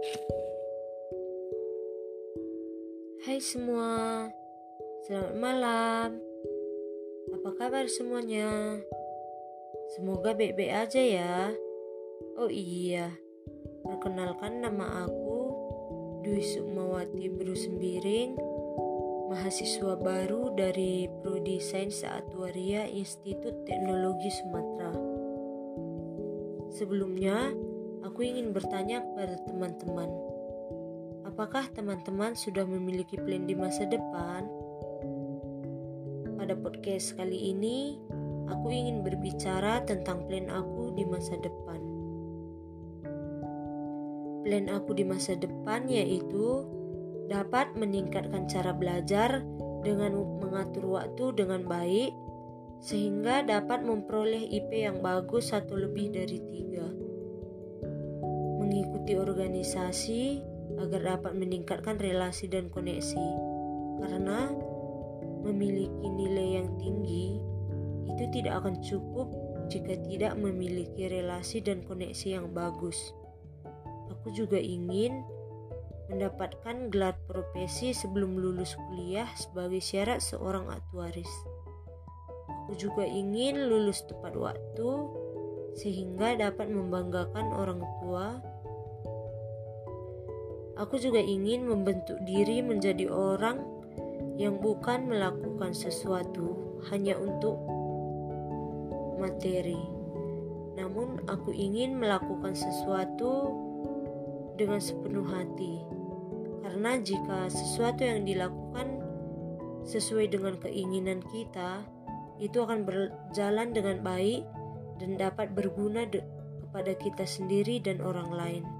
Hai semua, selamat malam. Apa kabar semuanya? Semoga baik-baik aja ya. Oh iya, perkenalkan nama aku Dwi Sukmawati Bru Sembiring, mahasiswa baru dari Prodi Sains Atwaria Institut Teknologi Sumatera. Sebelumnya, aku ingin bertanya kepada teman-teman Apakah teman-teman sudah memiliki plan di masa depan? Pada podcast kali ini, aku ingin berbicara tentang plan aku di masa depan. Plan aku di masa depan yaitu dapat meningkatkan cara belajar dengan mengatur waktu dengan baik, sehingga dapat memperoleh IP yang bagus atau lebih dari tiga. Mengikuti organisasi agar dapat meningkatkan relasi dan koneksi. Karena memiliki nilai yang tinggi itu tidak akan cukup jika tidak memiliki relasi dan koneksi yang bagus. Aku juga ingin mendapatkan gelar profesi sebelum lulus kuliah sebagai syarat seorang aktuaris. Aku juga ingin lulus tepat waktu sehingga dapat membanggakan orang tua Aku juga ingin membentuk diri menjadi orang yang bukan melakukan sesuatu hanya untuk materi. Namun aku ingin melakukan sesuatu dengan sepenuh hati. Karena jika sesuatu yang dilakukan sesuai dengan keinginan kita, itu akan berjalan dengan baik dan dapat berguna kepada kita sendiri dan orang lain.